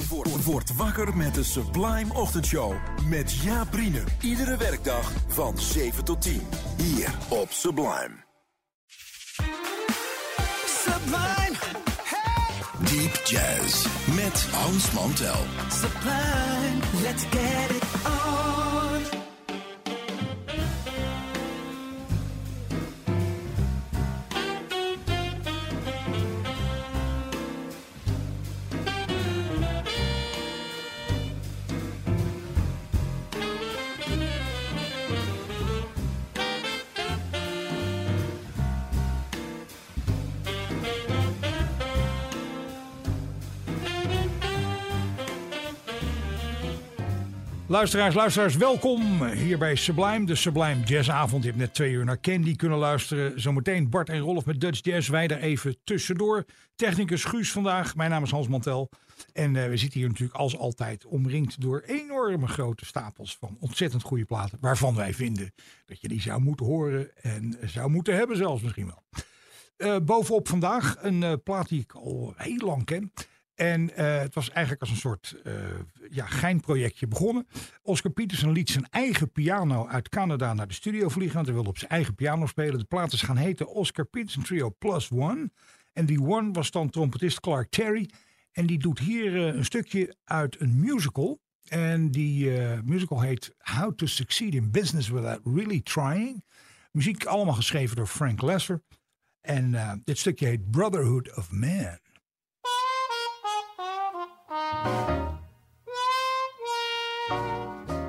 Word, word wakker met de Sublime Ochtendshow. Met Jaap Riene. Iedere werkdag van 7 tot 10. Hier op Sublime. Sublime, Deep Jazz. Met Hans Mantel. sublime, let's get it on. Luisteraars, luisteraars, welkom hier bij Sublime, de Sublime Jazzavond. Je hebt net twee uur naar Candy kunnen luisteren. Zometeen Bart en Rolf met Dutch Jazz. Wij er even tussendoor. Technicus Guus vandaag. Mijn naam is Hans Mantel. En eh, we zitten hier natuurlijk als altijd omringd door enorme grote stapels van ontzettend goede platen. Waarvan wij vinden dat je die zou moeten horen en zou moeten hebben zelfs misschien wel. Eh, bovenop vandaag een eh, plaat die ik al heel lang ken. En eh, het was eigenlijk als een soort eh, ja, geinprojectje begonnen. Oscar Peterson liet zijn eigen piano uit Canada naar de studio vliegen. Want hij wilde op zijn eigen piano spelen. De plaat is gaan heten Oscar Peterson Trio Plus One. En die One was dan trompetist Clark Terry. En die doet hier eh, een stukje uit een musical. En die musical heet How to Succeed in Business Without Really Trying. Muziek allemaal geschreven door Frank Lesser. En dit stukje heet Brotherhood of Man. Thank you.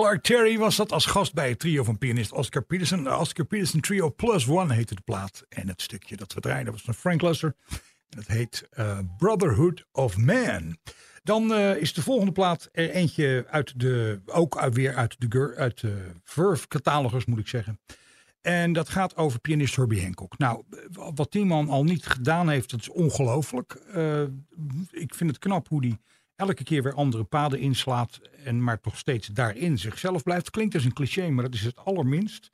Clark Terry was dat als gast bij het trio van pianist Oscar Peterson. Oscar Peterson Trio Plus One heette de plaat. En het stukje dat we draaiden was van Frank Lusser. En dat heet eh, Brotherhood of Man. Dan eh, is de volgende plaat er eentje uit de, ook uit, weer uit de, uit de catalogus moet ik zeggen. En dat gaat over pianist Herbie Hancock. Nou, wat die man al niet gedaan heeft, dat is ongelooflijk. Eh, ik vind het knap hoe die elke keer weer andere paden inslaat. En maar toch steeds daarin zichzelf blijft. Klinkt als een cliché, maar dat is het allerminst.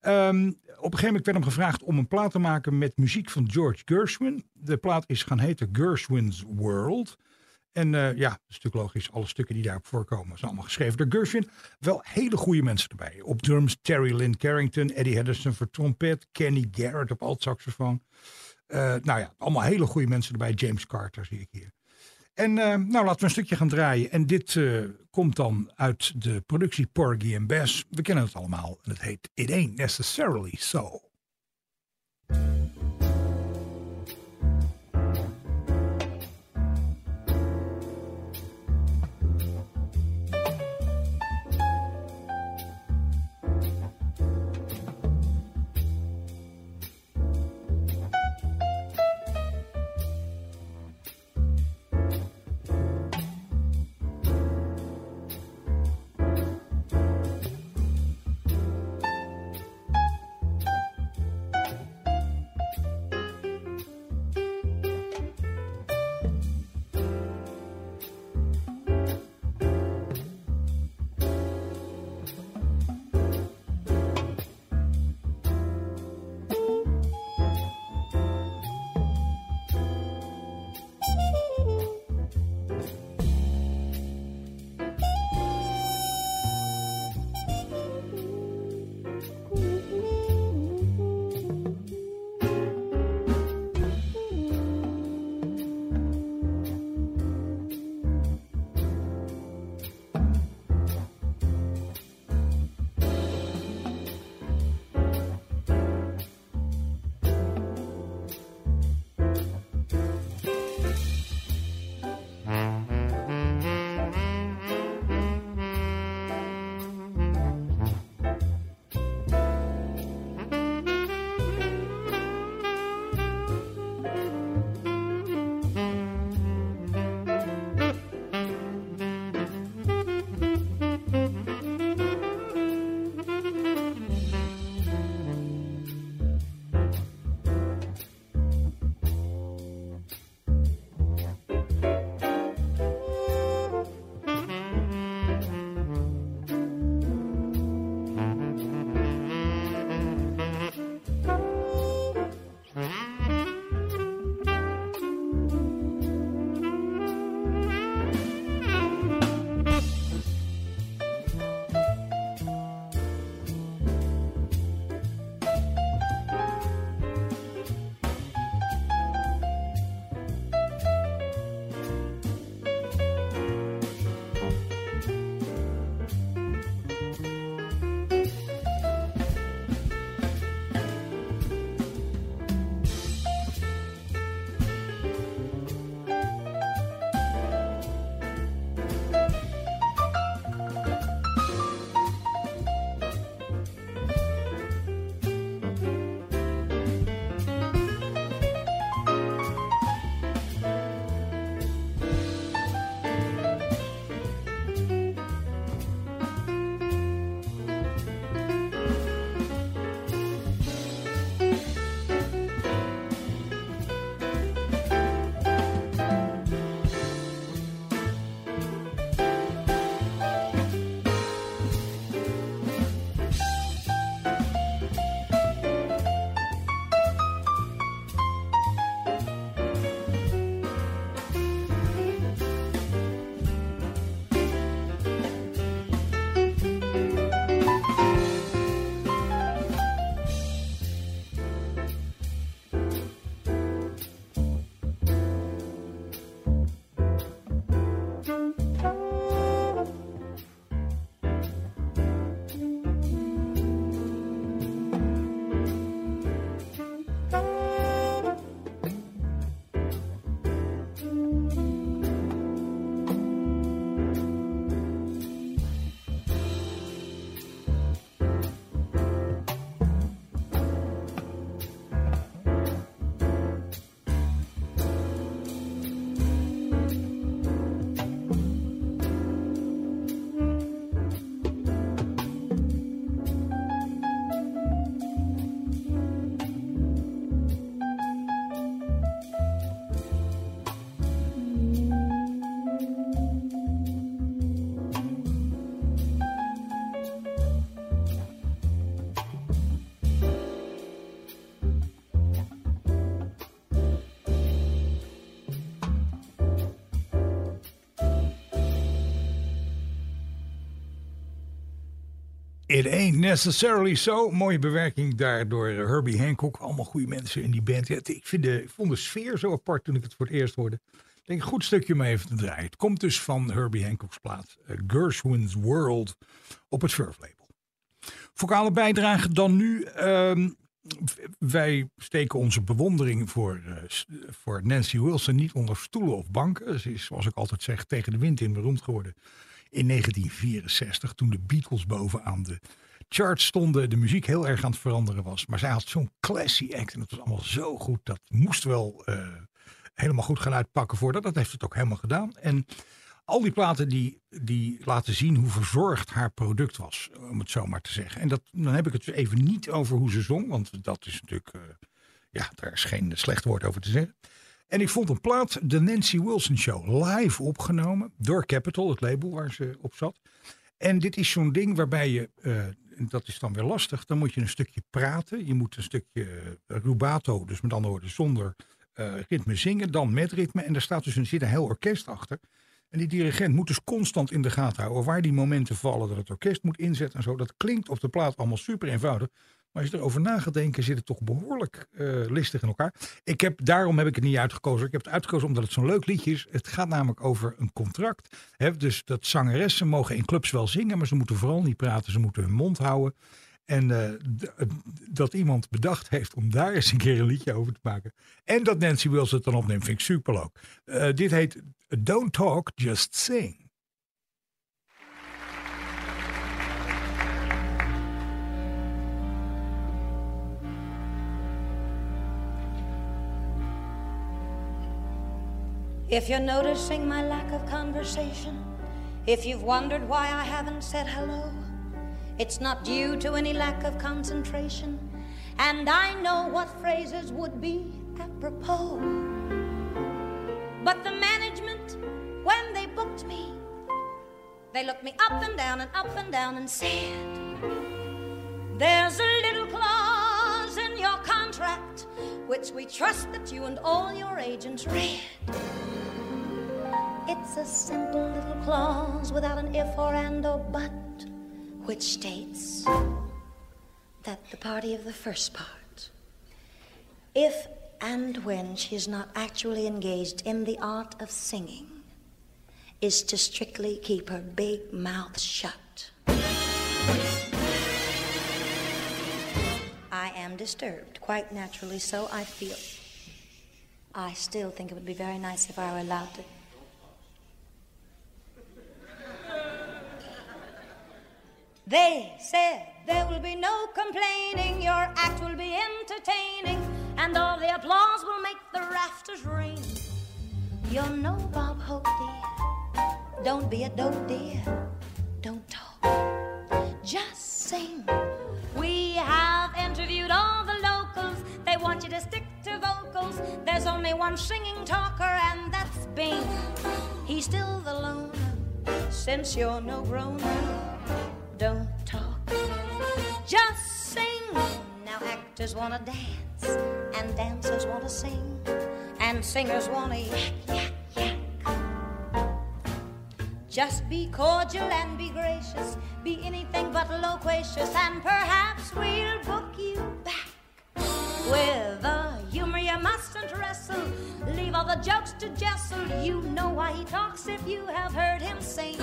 Ehm, op een gegeven moment werd hem gevraagd om een plaat te maken met muziek van George Gershwin. De plaat is gaan heten Gershwin's World. En eh, ja, dat is natuurlijk logisch. Alle stukken die daarop voorkomen zijn allemaal geschreven door Gershwin. Wel hele goede mensen erbij. Op drums Terry Lynn Carrington, Eddie Henderson voor trompet, Kenny Garrett op alt-saxofoon. Eh, nou ja, allemaal hele goede mensen erbij. James Carter zie ik hier. En eh, nou, laten we een stukje gaan draaien. En dit eh, komt dan uit de productie Porgy and Bess. We kennen het allemaal. En het heet It Ain't Necessarily So. It ain't necessarily so. Mooie bewerking daar door Herbie Hancock. Allemaal goede mensen in die band. Ik, vind de, vond de sfeer zo apart toen ik het voor het eerst hoorde. Ik denk een goed stukje om even te draaien. Het komt dus van Herbie Hancock's plaat uh, Gershwin's World op het Surf label. Vocale bijdrage dan nu. Ehm, wij steken onze bewondering voor, uh, voor Nancy Wilson niet onder stoelen of banken. Ze is, zoals ik altijd zeg, tegen de wind in beroemd geworden in 1964, toen de Beatles bovenaan de charts stonden, de muziek heel erg aan het veranderen was. Maar zij had zo'n classy act en het was allemaal zo goed. Dat moest wel uh, helemaal goed gaan uitpakken voor dat. Dat heeft het ook helemaal gedaan. En al die platen die, die laten zien hoe verzorgd haar product was, om het zo maar te zeggen. En dat, dan heb ik het even niet over hoe ze zong, want dat is natuurlijk, uh, ja, daar is geen slecht woord over te zeggen. En ik vond een plaat, de Nancy Wilson Show, live opgenomen door Capitol, het label waar ze op zat. En dit is zo'n ding waarbij je, uh, dat is dan weer lastig, dan moet je een stukje praten. Je moet een stukje uh, rubato, dus met andere woorden zonder uh, ritme zingen, dan met ritme. En daar staat dus een, zit een heel orkest achter. En die dirigent moet dus constant in de gaten houden waar die momenten vallen dat het orkest moet inzetten en zo. Dat klinkt op de plaat allemaal super eenvoudig. Maar als je erover na gaat denken, zit het toch behoorlijk uh, listig in elkaar. Ik heb, daarom heb ik het niet uitgekozen. Ik heb het uitgekozen omdat het zo'n leuk liedje is. Het gaat namelijk over een contract. Dus dat zangeressen mogen in clubs wel zingen, maar ze moeten vooral niet praten. Ze moeten hun mond houden. En uh, dat iemand bedacht heeft om daar eens een keer een liedje over te maken. En dat Nancy Wilson het dan opneemt, vind ik super leuk. Uh, dit heet Don't Talk, Just Sing. If you're noticing my lack of conversation, if you've wondered why I haven't said hello, it's not due to any lack of concentration, and I know what phrases would be apropos. But the management, when they booked me, they looked me up and down and up and down and said, There's a little clause in your contract which we trust that you and all your agents read. It's a simple little clause without an if or and or but, which states that the party of the first part, if and when she is not actually engaged in the art of singing, is to strictly keep her big mouth shut. I am disturbed, quite naturally so, I feel. I still think it would be very nice if I were allowed to They said there will be no complaining, your act will be entertaining, and all the applause will make the rafters ring. You're no Bob Hope, dear. Don't be a dope, dear. Don't talk. Just sing. We have interviewed all the locals. They want you to stick to vocals. There's only one singing talker, and that's Bing. He's still the loner, since you're no groaner don't talk. Just sing. Now actors wanna dance, and dancers wanna sing, and singers wanna yak, yak, yak. Just be cordial and be gracious, be anything but loquacious, and perhaps we'll book you back with all the jokes to Jessel. You know why he talks if you have heard him sing.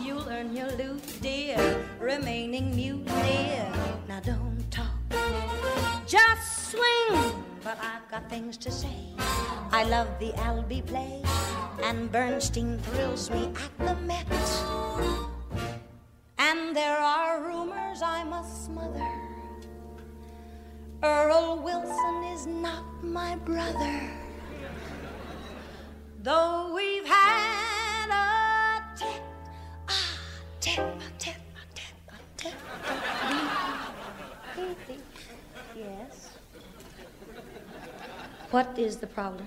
You'll earn your loot, dear, remaining mute, dear. Now don't talk, just swing. But I've got things to say. I love the Albee play, and Bernstein thrills me at the Met. And there are rumors I must smother. Earl Wilson is not my brother. Though we've had a tit, ah, tit, a tit, a tit, a tit. Yes. What is the problem?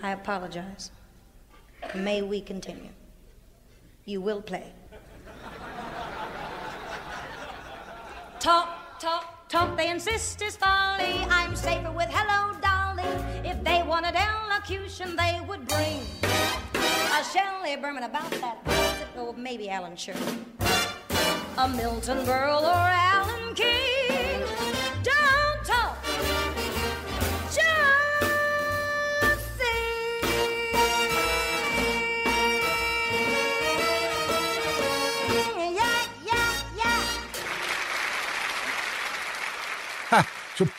I apologize. May we continue? You will play. Talk, talk, talk, they insist is folly. I'm safer with Hello If they wanted elocution, they would bring a Shelley Berman about that. Oh, maybe Alan Sherman. A Milton Berle or Alan King.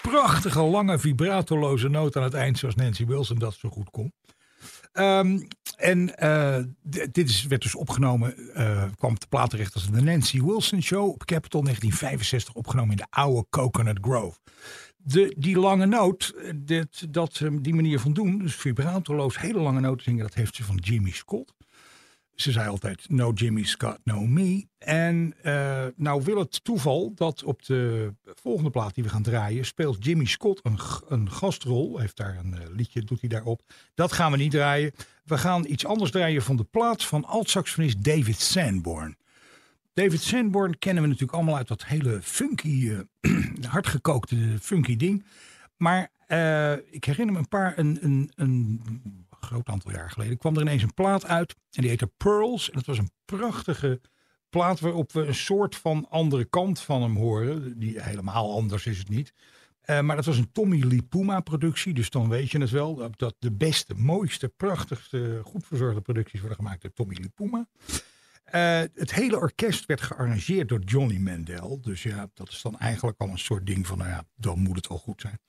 Prachtige, lange, vibratoloze noot aan het eind, zoals Nancy Wilson dat zo goed kon. Ehm, en eh, dit is, werd dus opgenomen, eh, kwam te plaat terecht als de Nancy Wilson Show op Capitol 1965, opgenomen in de oude Coconut Grove. De, die lange noot, eh, dit, dat, die manier van doen, dus vibratoloos, hele lange noten zingen, dat heeft ze van Jimmy Scott. Ze zei altijd, no Jimmy Scott, no me. En eh, nou wil het toeval dat op de volgende plaat die we gaan draaien... speelt Jimmy Scott een, een gastrol. Heeft daar een eh, liedje, doet hij daarop. Dat gaan we niet draaien. We gaan iets anders draaien van de plaat van alt-saxofonist David Sanborn. David Sanborn kennen we natuurlijk allemaal uit dat hele funky, eh, hardgekookte funky ding. Maar ik herinner me een paar, een, een, een groot aantal jaar geleden, kwam er ineens een plaat uit. En die heette Pearls. En dat was een prachtige plaat waarop we een soort van andere kant van hem horen. Die helemaal anders is het niet. Eh, maar dat was een Tommy Lee Puma productie. Dus dan weet je het wel. dat- de beste, mooiste, prachtigste, goed verzorgde producties worden gemaakt door Tommy Lee Puma. Eh, het hele orkest werd gearrangeerd door Johnny Mandel. Dus ja, dat is dan eigenlijk al een soort ding van, nou ja, dan moet het wel goed zijn.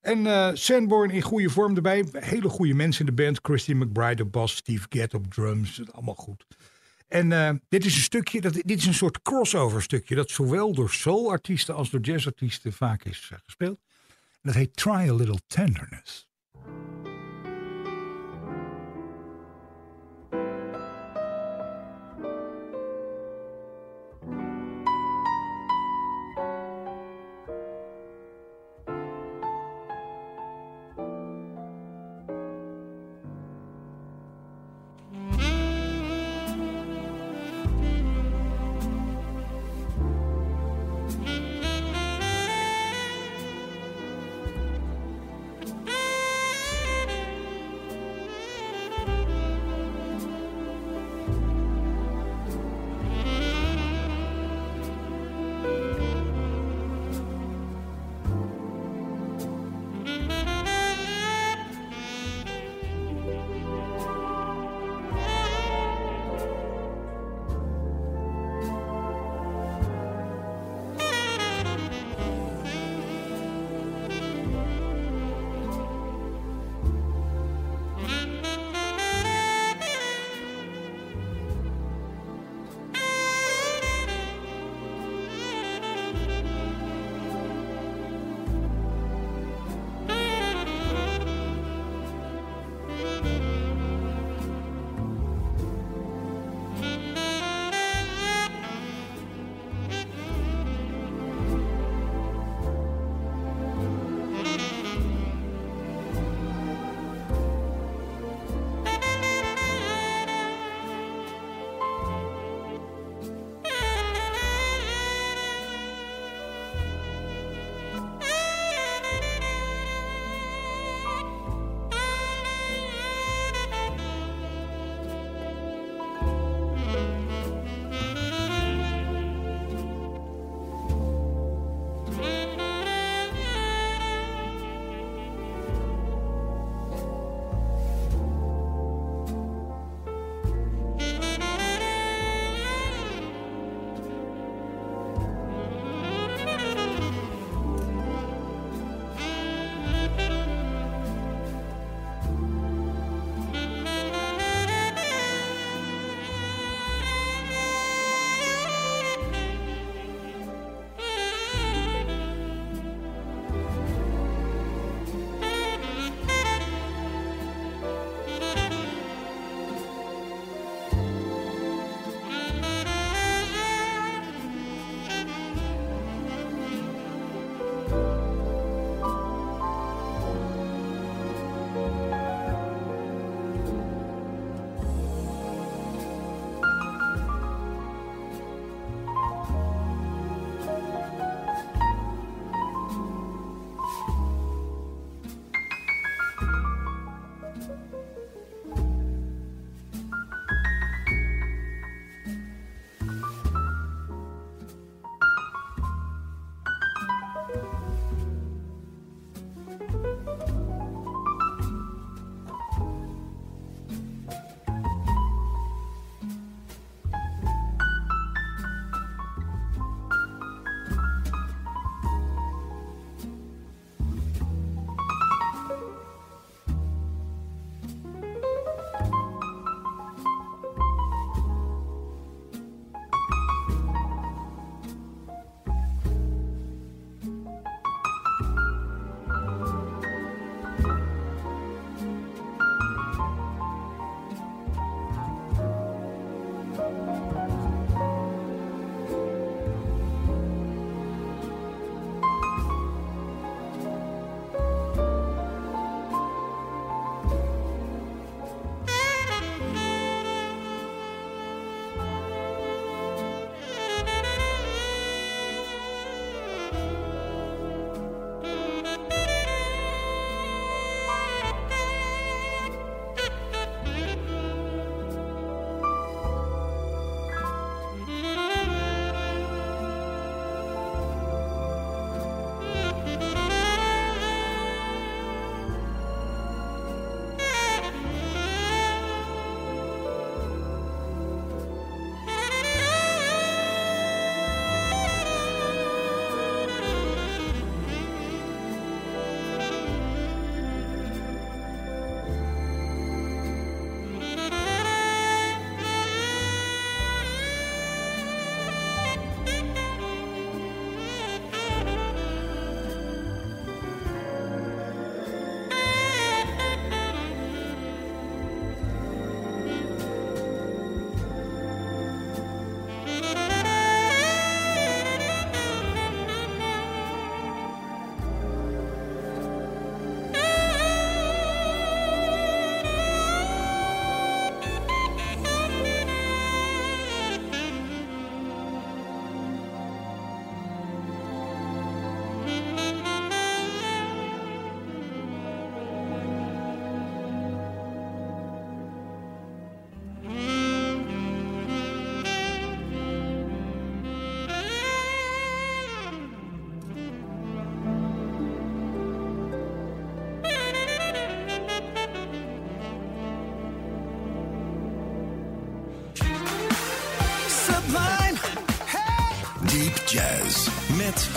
En eh Sanborn in goede vorm erbij. Hele goede mensen in de band. Christy McBride op bas, Steve Gadd op drums. Allemaal goed. En eh, dit is een stukje, dat, dit is een soort crossover stukje. Dat zowel door soulartiesten als door jazzartiesten vaak is eh, gespeeld. En dat heet Try a Little Tenderness.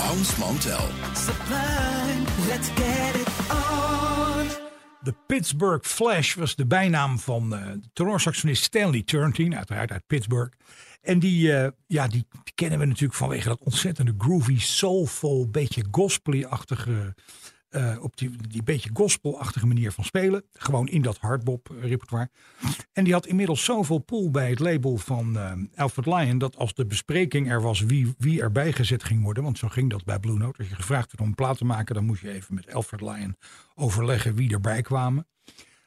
Hans Mantel. Sublime. Let's get it on. De Pittsburgh Flash was de bijnaam van eh tenorsaxonist Stanley Turrentine, uiteraard uit Pittsburgh. En die, eh, ja, die kennen we natuurlijk vanwege dat ontzettende groovy, soulful, beetje gospel-achtige, eh, op die, die beetje gospelachtige manier van spelen. Gewoon in dat hardbop repertoire. En die had inmiddels zoveel pool bij het label van eh, Alfred Lion, dat als de bespreking er was wie, wie erbij gezet ging worden, want zo ging dat bij Blue Note, als je gevraagd werd om een plaat te maken, dan moest je even met Alfred Lion overleggen wie erbij kwamen.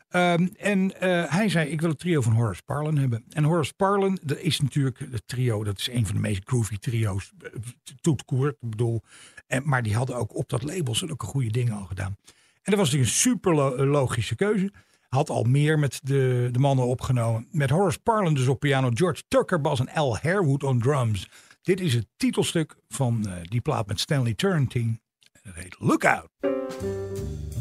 Ehm, en eh, hij zei, ik wil het trio van Horace Parlan hebben. En Horace Parlan, dat is natuurlijk het trio, dat is een van de meest groovy trio's. eh, Toetkoer, ik bedoel. En, maar die hadden ook op dat label zulke goede dingen al gedaan. En dat was natuurlijk een super lo- logische keuze. Had al meer met de, de mannen opgenomen. Met Horace Parlan dus op piano, George Tucker bas en Al Harewood on drums. Dit is het titelstuk van eh, die plaat met Stanley Turrentine. En dat heet Lookout. Thank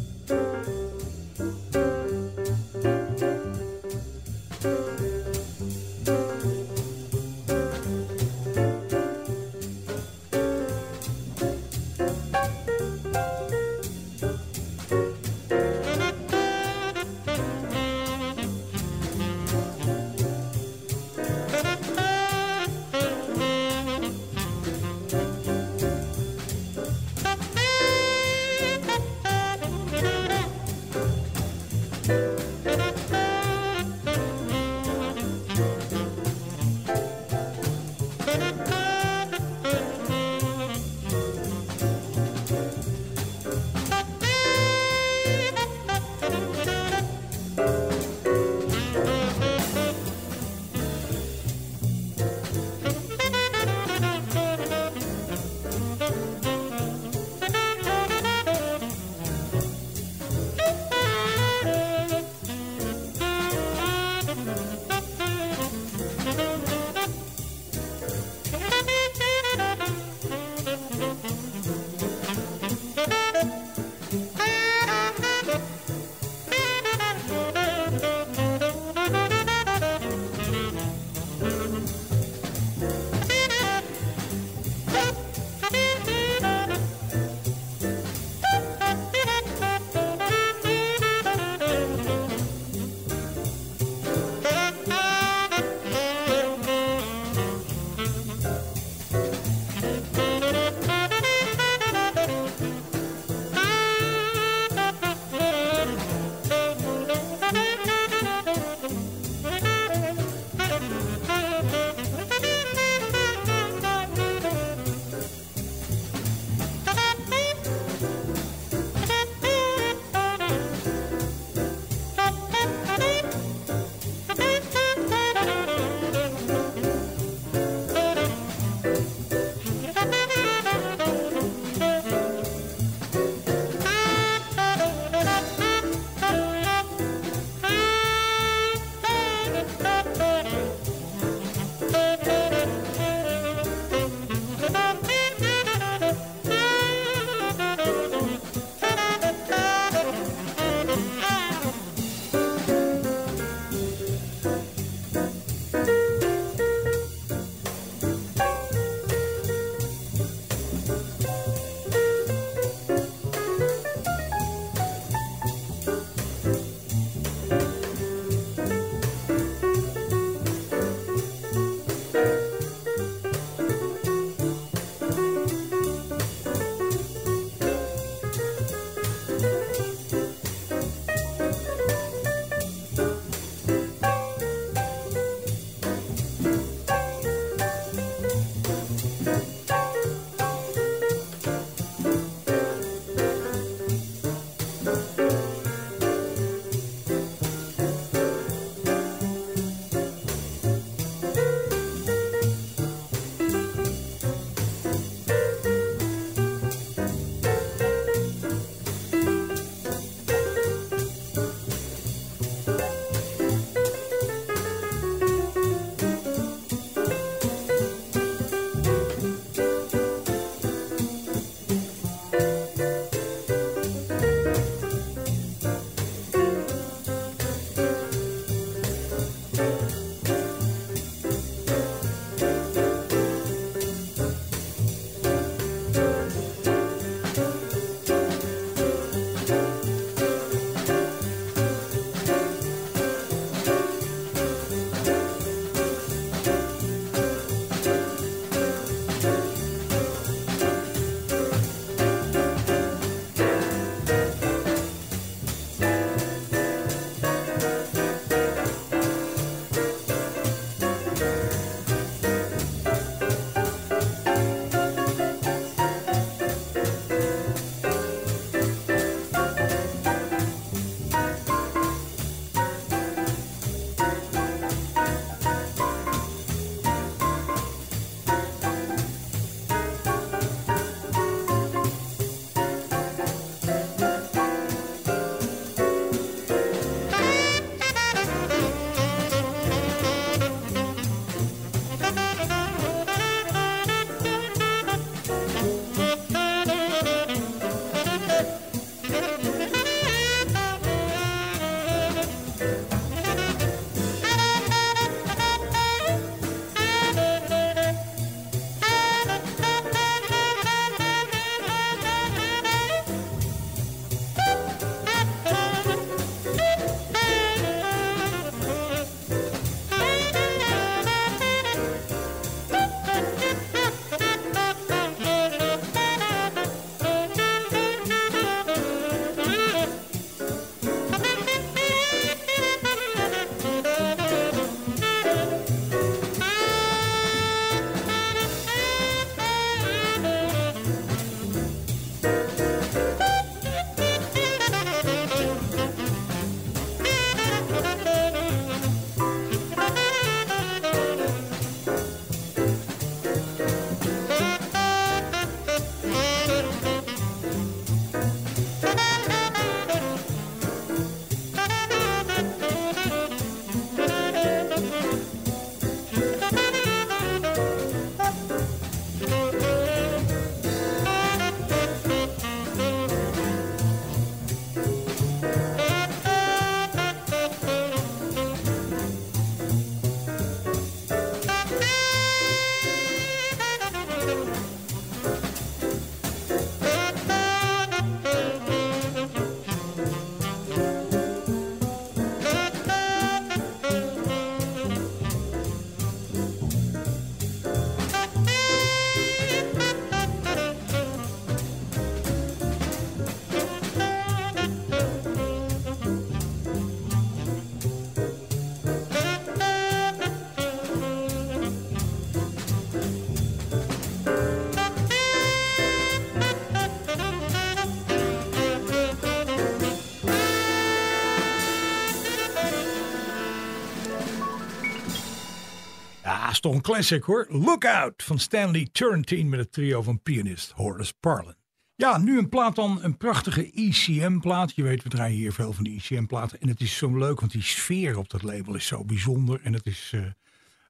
is toch een classic hoor. Look Out van Stanley Turrentine met het trio van pianist Horace Parlin. Ja, nu een plaat dan, een prachtige ECM-plaat. Je weet, we draaien hier veel van die ECM-platen. En het is zo leuk, want die sfeer op dat label is zo bijzonder. En het is, uh,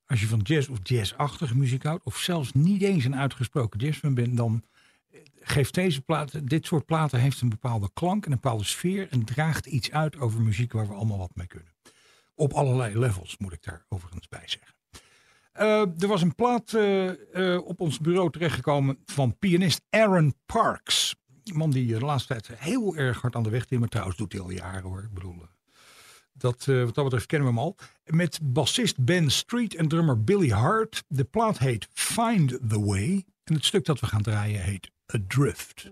als je van jazz of jazzachtige muziek houdt... of zelfs niet eens een uitgesproken jazzfan bent... dan geeft deze plaat, dit soort platen heeft een bepaalde klank en een bepaalde sfeer... en draagt iets uit over muziek waar we allemaal wat mee kunnen. Op allerlei levels, moet ik daar overigens bij zeggen. Uh, er was een plaat uh, uh, op ons bureau terechtgekomen van pianist Aaron Parks. Een man die de laatste tijd heel erg hard aan de weg timmert. Trouwens doet hij al jaren hoor. Ik bedoel, dat, wat dat betreft kennen we hem al. Met bassist Ben Street en drummer Billy Hart. De plaat heet Find the Way. En het stuk dat we gaan draaien heet Adrift.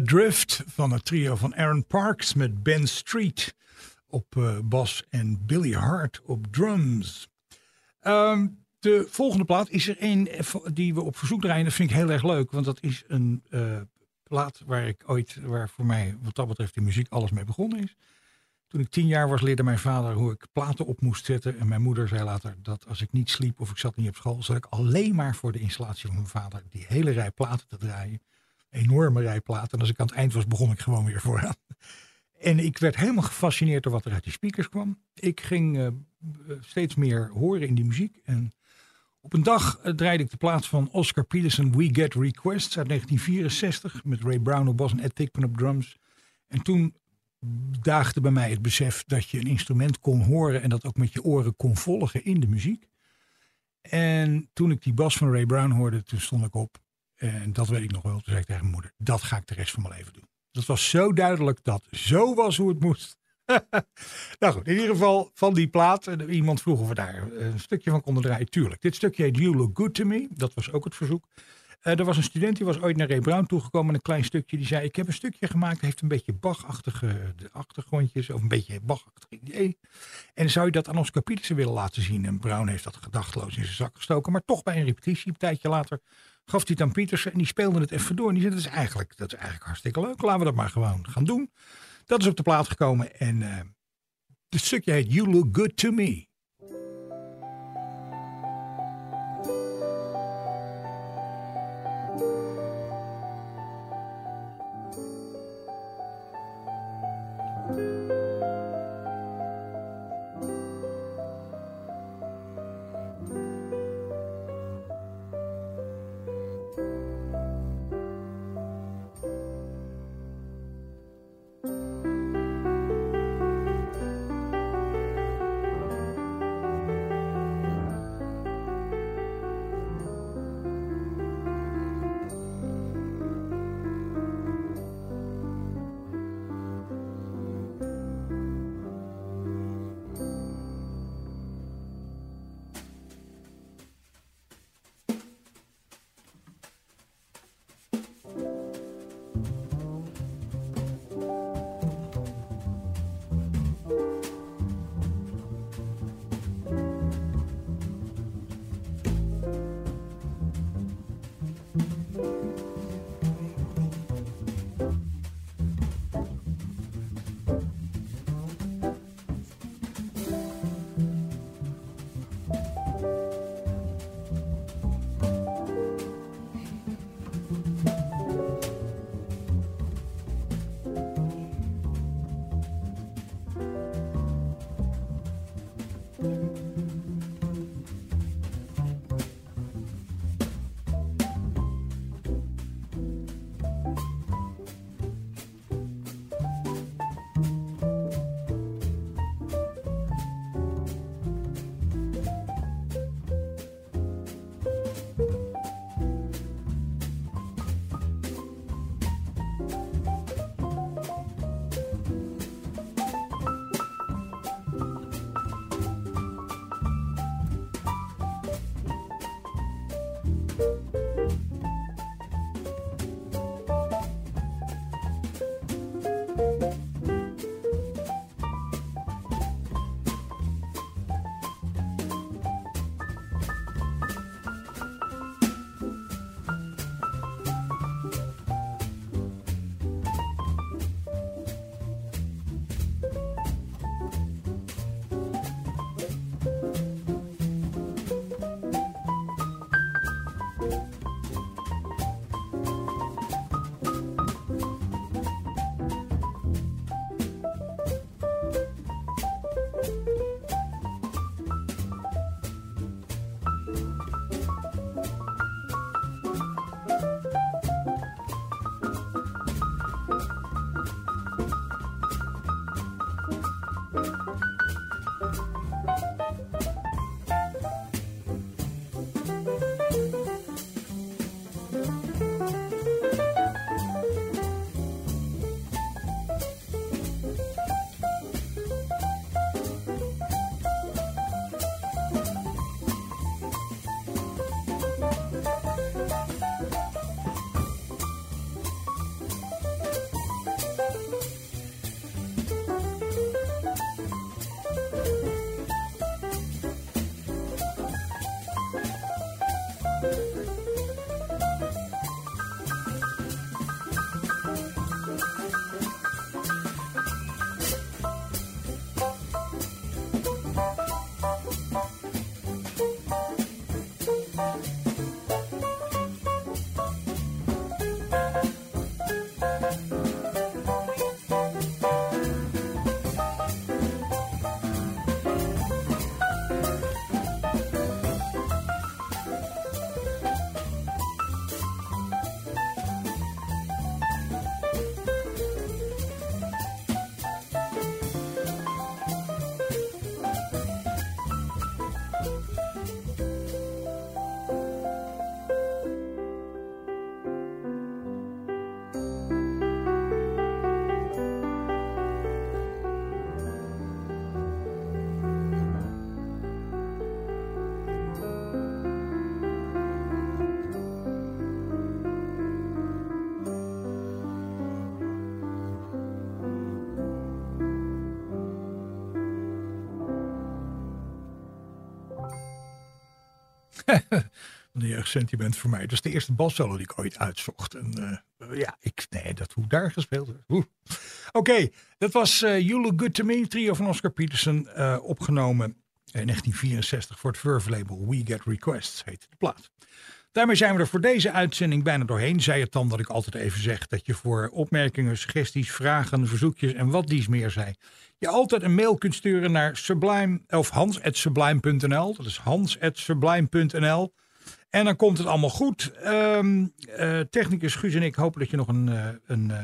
Adrift van het trio van Aaron Parks met Ben Street op uh, bas en Billy Hart op drums. Um, de volgende plaat is er een die we op verzoek draaien. Dat vind ik heel erg leuk, want dat is een uh, plaat waar ik ooit, waar voor mij wat dat betreft de muziek alles mee begonnen is. Toen ik tien jaar was, leerde mijn vader hoe ik platen op moest zetten. En mijn moeder zei later dat als ik niet sliep of ik zat niet op school, zat ik alleen maar voor de installatie van mijn vader die hele rij platen te draaien enorme rij platen. En als ik aan het eind was, begon ik gewoon weer vooraan. En ik werd helemaal gefascineerd door wat er uit die speakers kwam. Ik ging uh, steeds meer horen in die muziek. En op een dag uh, draaide ik de plaats van Oscar Peterson We Get Requests uit 1964. Met Ray Brown op bas en Ed Tickman op drums. En toen daagde bij mij het besef dat je een instrument kon horen en dat ook met je oren kon volgen in de muziek. En toen ik die bas van Ray Brown hoorde, toen stond ik op en dat weet ik nog wel. Toen zei ik tegen mijn moeder, dat ga ik de rest van mijn leven doen. Dat was zo duidelijk dat zo was hoe het moest. nou goed, in ieder geval van die plaat. Iemand vroeg of we daar een stukje van konden draaien. Tuurlijk. Dit stukje heet You Look Good To Me. Dat was ook het verzoek. Uh, er was een student die was ooit naar Ray Brown toegekomen. Een klein stukje. Die zei, ik heb een stukje gemaakt. heeft een beetje Bach-achtige achtergrondjes. Of een beetje Bach-achtig idee. En zou je dat aan ons Petersen willen laten zien? En Brown heeft dat gedachteloos in zijn zak gestoken. Maar toch bij een repetitie, een tijdje later gaf het aan Pietersen en die speelde het even door. En die zei, dat is eigenlijk, dat is eigenlijk hartstikke leuk. Laten we dat maar gewoon gaan doen. Dat is op de plaat gekomen en uh, het stukje heet You Look Good To Me. een jeugdsentiment voor mij. Dat is de eerste bassolo die ik ooit uitzocht. En uh, ja, ik, nee, dat hoe daar gespeeld wordt. Oké, dat was uh, You Look Good To Me, trio van Oscar Peterson, uh, opgenomen in 1964 voor het Verve label We Get Requests, heet de plaat. Daarmee zijn we er voor deze uitzending bijna doorheen. Zij het dan dat ik altijd even zeg dat je voor opmerkingen, suggesties, vragen, verzoekjes en wat dies meer zei, je altijd een mail kunt sturen naar sublime of hans@sublime.nl. Dat is hans@sublime.nl. En dan komt het allemaal goed. Um, technicus Guus en ik hopen dat je nog een, uh, een uh,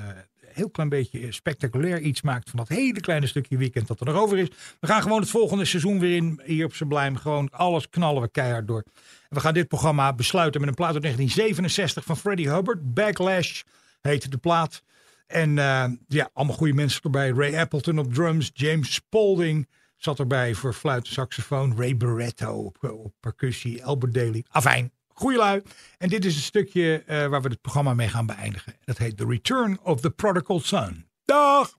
heel klein beetje spectaculair iets maakt van dat hele kleine stukje weekend dat er nog over is. We gaan gewoon het volgende seizoen weer in hier op Sublime. Gewoon alles knallen we keihard door. En we gaan dit programma besluiten met een plaat uit 1967 van Freddie Hubbard. Backlash heet de plaat. En ja, allemaal goede mensen erbij. Ray Appleton op drums, James Spalding zat erbij voor fluit en saxofoon. Ray Barretto op, op percussie, Albert Daly. Afijn, goeie lui. En dit is een stukje uh, waar we het programma mee gaan beëindigen. Dat heet The Return of the Prodigal Son. Dag!